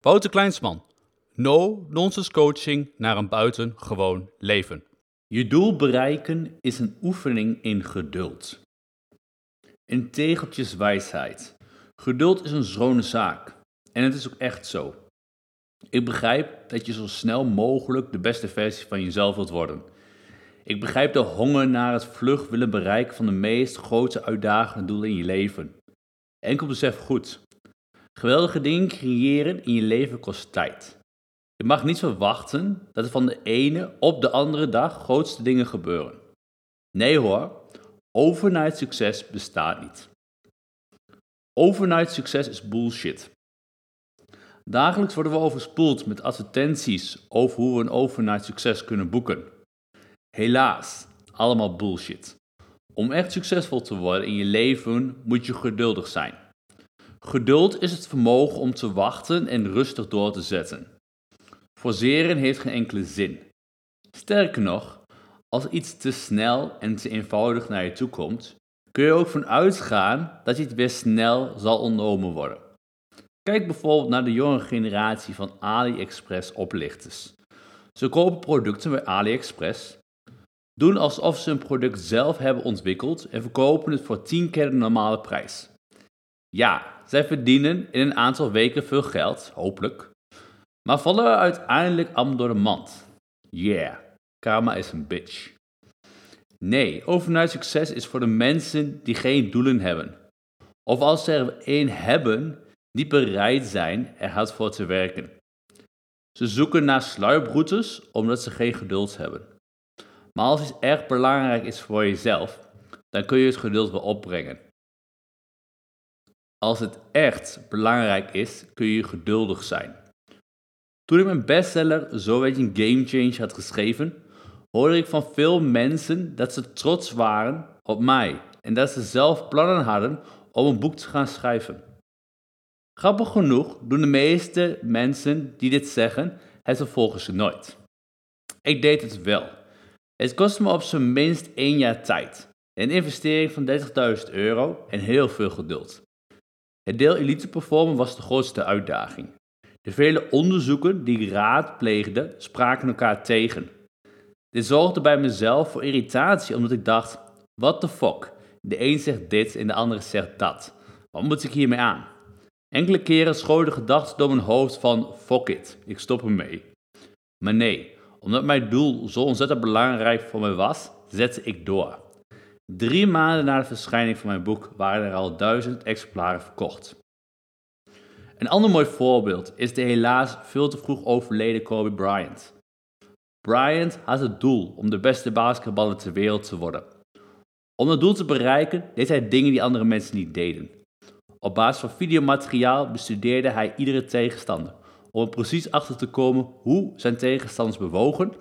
Wouter Kleinsman. No nonsense coaching naar een buitengewoon leven. Je doel bereiken is een oefening in geduld. In tegeltjes wijsheid. Geduld is een schone zaak. En het is ook echt zo. Ik begrijp dat je zo snel mogelijk de beste versie van jezelf wilt worden. Ik begrijp de honger naar het vlug willen bereiken van de meest grote uitdagende doelen in je leven. Enkel besef goed. Geweldige dingen creëren in je leven kost tijd. Je mag niet verwachten dat er van de ene op de andere dag grootste dingen gebeuren. Nee hoor, overnight succes bestaat niet. Overnight succes is bullshit. Dagelijks worden we overspoeld met advertenties over hoe we een overnight succes kunnen boeken. Helaas, allemaal bullshit. Om echt succesvol te worden in je leven moet je geduldig zijn. Geduld is het vermogen om te wachten en rustig door te zetten. Forceren heeft geen enkele zin. Sterker nog, als iets te snel en te eenvoudig naar je toe komt, kun je ook van uitgaan dat iets weer snel zal ontnomen worden. Kijk bijvoorbeeld naar de jonge generatie van AliExpress oplichters. Ze kopen producten bij AliExpress, doen alsof ze een product zelf hebben ontwikkeld en verkopen het voor 10 keer de normale prijs. Ja, zij verdienen in een aantal weken veel geld, hopelijk, maar vallen uiteindelijk allemaal door de mand. Yeah, karma is een bitch. Nee, overnight succes is voor de mensen die geen doelen hebben. Of als ze er één hebben, die bereid zijn er hard voor te werken. Ze zoeken naar sluiproutes omdat ze geen geduld hebben. Maar als iets erg belangrijk is voor jezelf, dan kun je het geduld wel opbrengen. Als het echt belangrijk is, kun je geduldig zijn. Toen ik mijn bestseller Zo weet je een game change had geschreven, hoorde ik van veel mensen dat ze trots waren op mij en dat ze zelf plannen hadden om een boek te gaan schrijven. Grappig genoeg doen de meeste mensen die dit zeggen het vervolgens nooit. Ik deed het wel. Het kostte me op zijn minst één jaar tijd, een investering van 30.000 euro en heel veel geduld. Het deel elite performen was de grootste uitdaging. De vele onderzoeken die ik raadpleegde spraken elkaar tegen. Dit zorgde bij mezelf voor irritatie omdat ik dacht, what the fuck, de een zegt dit en de andere zegt dat. Wat moet ik hiermee aan? Enkele keren schoot de gedachte door mijn hoofd van fuck it, ik stop ermee. Maar nee, omdat mijn doel zo ontzettend belangrijk voor mij was, zette ik door. Drie maanden na de verschijning van mijn boek waren er al duizend exemplaren verkocht. Een ander mooi voorbeeld is de helaas veel te vroeg overleden Kobe Bryant. Bryant had het doel om de beste basketballer ter wereld te worden. Om dat doel te bereiken deed hij dingen die andere mensen niet deden. Op basis van videomateriaal bestudeerde hij iedere tegenstander om er precies achter te komen hoe zijn tegenstanders bewogen,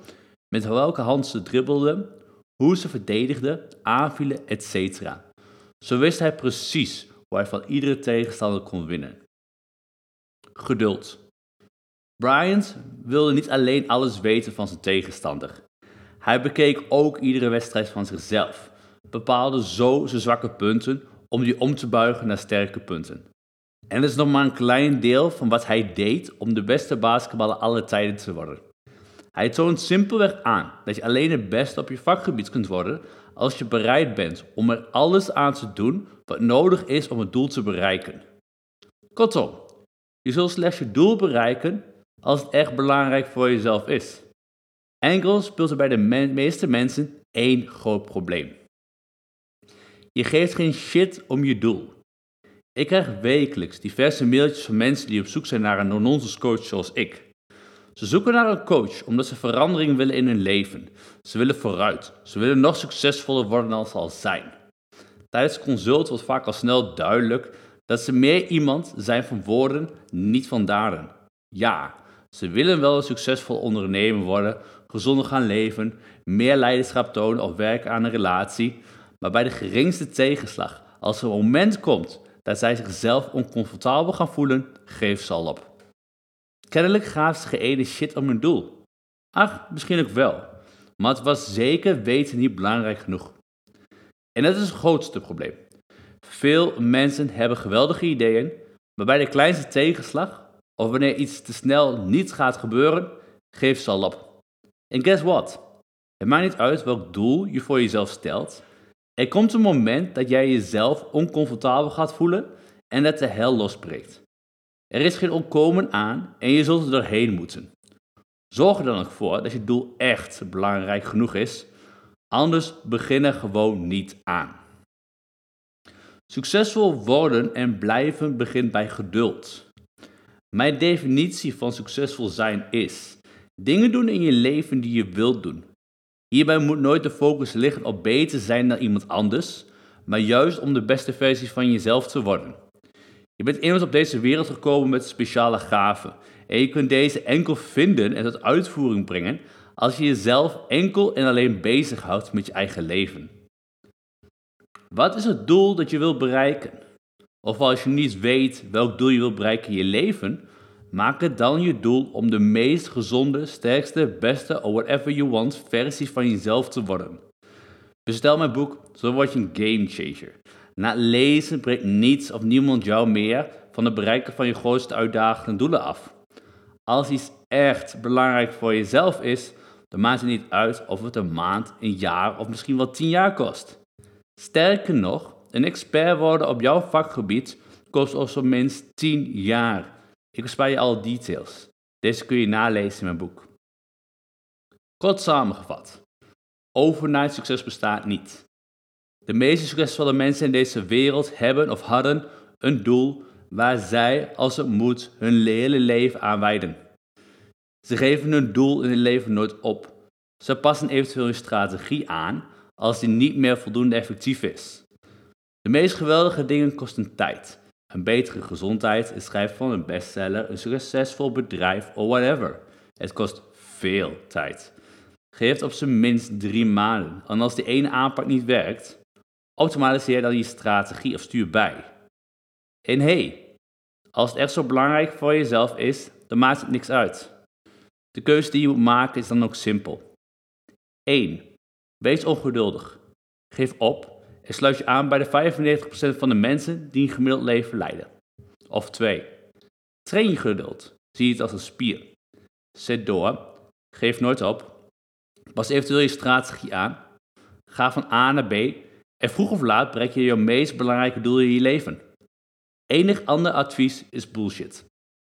met welke hand ze dribbelden, hoe ze verdedigden, aanvielen, etc. Zo wist hij precies hoe hij van iedere tegenstander kon winnen. Geduld. Bryant wilde niet alleen alles weten van zijn tegenstander. Hij bekeek ook iedere wedstrijd van zichzelf, bepaalde zo zijn zwakke punten om die om te buigen naar sterke punten. En dat is nog maar een klein deel van wat hij deed om de beste basketballer aller tijden te worden. Hij toont simpelweg aan dat je alleen het beste op je vakgebied kunt worden als je bereid bent om er alles aan te doen wat nodig is om het doel te bereiken. Kortom, je zult slechts je doel bereiken als het echt belangrijk voor jezelf is. Enkel speelt er bij de meeste mensen één groot probleem. Je geeft geen shit om je doel. Ik krijg wekelijks diverse mailtjes van mensen die op zoek zijn naar een non-nonsense coach zoals ik. Ze zoeken naar een coach omdat ze verandering willen in hun leven. Ze willen vooruit. Ze willen nog succesvoller worden dan ze al zijn. Tijdens consult wordt vaak al snel duidelijk dat ze meer iemand zijn van woorden, niet van daden. Ja, ze willen wel een succesvol ondernemer worden, gezonder gaan leven, meer leiderschap tonen of werken aan een relatie, maar bij de geringste tegenslag, als er een moment komt dat zij zichzelf oncomfortabel gaan voelen, geef ze al op. Kennelijk gaven ze shit om hun doel. Ach, misschien ook wel, maar het was zeker weten niet belangrijk genoeg. En dat is het grootste probleem. Veel mensen hebben geweldige ideeën, maar bij de kleinste tegenslag of wanneer iets te snel niet gaat gebeuren, geef zal op. En guess what? Het maakt niet uit welk doel je voor jezelf stelt. Er komt een moment dat jij jezelf oncomfortabel gaat voelen en dat de hel losbreekt. Er is geen ontkomen aan en je zult er doorheen moeten. Zorg er dan ook voor dat je doel echt belangrijk genoeg is, anders begin er gewoon niet aan. Succesvol worden en blijven begint bij geduld. Mijn definitie van succesvol zijn is dingen doen in je leven die je wilt doen. Hierbij moet nooit de focus liggen op beter zijn dan iemand anders, maar juist om de beste versie van jezelf te worden. Je bent immers op deze wereld gekomen met speciale gaven en je kunt deze enkel vinden en tot uitvoering brengen als je jezelf enkel en alleen bezighoudt met je eigen leven. Wat is het doel dat je wilt bereiken? Of als je niet weet welk doel je wilt bereiken in je leven, maak het dan je doel om de meest gezonde, sterkste, beste or whatever you want versie van jezelf te worden. Bestel mijn boek, zo word je een game changer. Na het lezen breekt niets of niemand jou meer van het bereiken van je grootste uitdagende doelen af. Als iets echt belangrijk voor jezelf is, dan maakt het niet uit of het een maand, een jaar of misschien wel tien jaar kost. Sterker nog, een expert worden op jouw vakgebied kost op zijn minst 10 jaar. Ik bespaar je alle details. Deze kun je nalezen in mijn boek. Kort samengevat. Overnight succes bestaat niet. De meeste succesvolle mensen in deze wereld hebben of hadden een doel waar zij, als het moet, hun hele leven aan wijden. Ze geven hun doel in hun leven nooit op. Ze passen eventueel hun strategie aan als die niet meer voldoende effectief is. De meest geweldige dingen kosten tijd. Een betere gezondheid, het schrijven van een bestseller, een succesvol bedrijf of whatever. Het kost veel tijd. Geef op zijn minst drie maanden. En als die ene aanpak niet werkt, automatiseer dan je strategie of stuur bij. En hey, als het echt zo belangrijk voor jezelf is, dan maakt het niks uit. De keuze die je moet maken is dan ook simpel. 1. Wees ongeduldig. Geef op en sluit je aan bij de 95% van de mensen die een gemiddeld leven leiden. Of 2. Train je geduld. Zie het als een spier. Zet door. Geef nooit op. Pas eventueel je strategie aan. Ga van A naar B. En vroeg of laat bereik je je meest belangrijke doel in je leven. Enig ander advies is bullshit.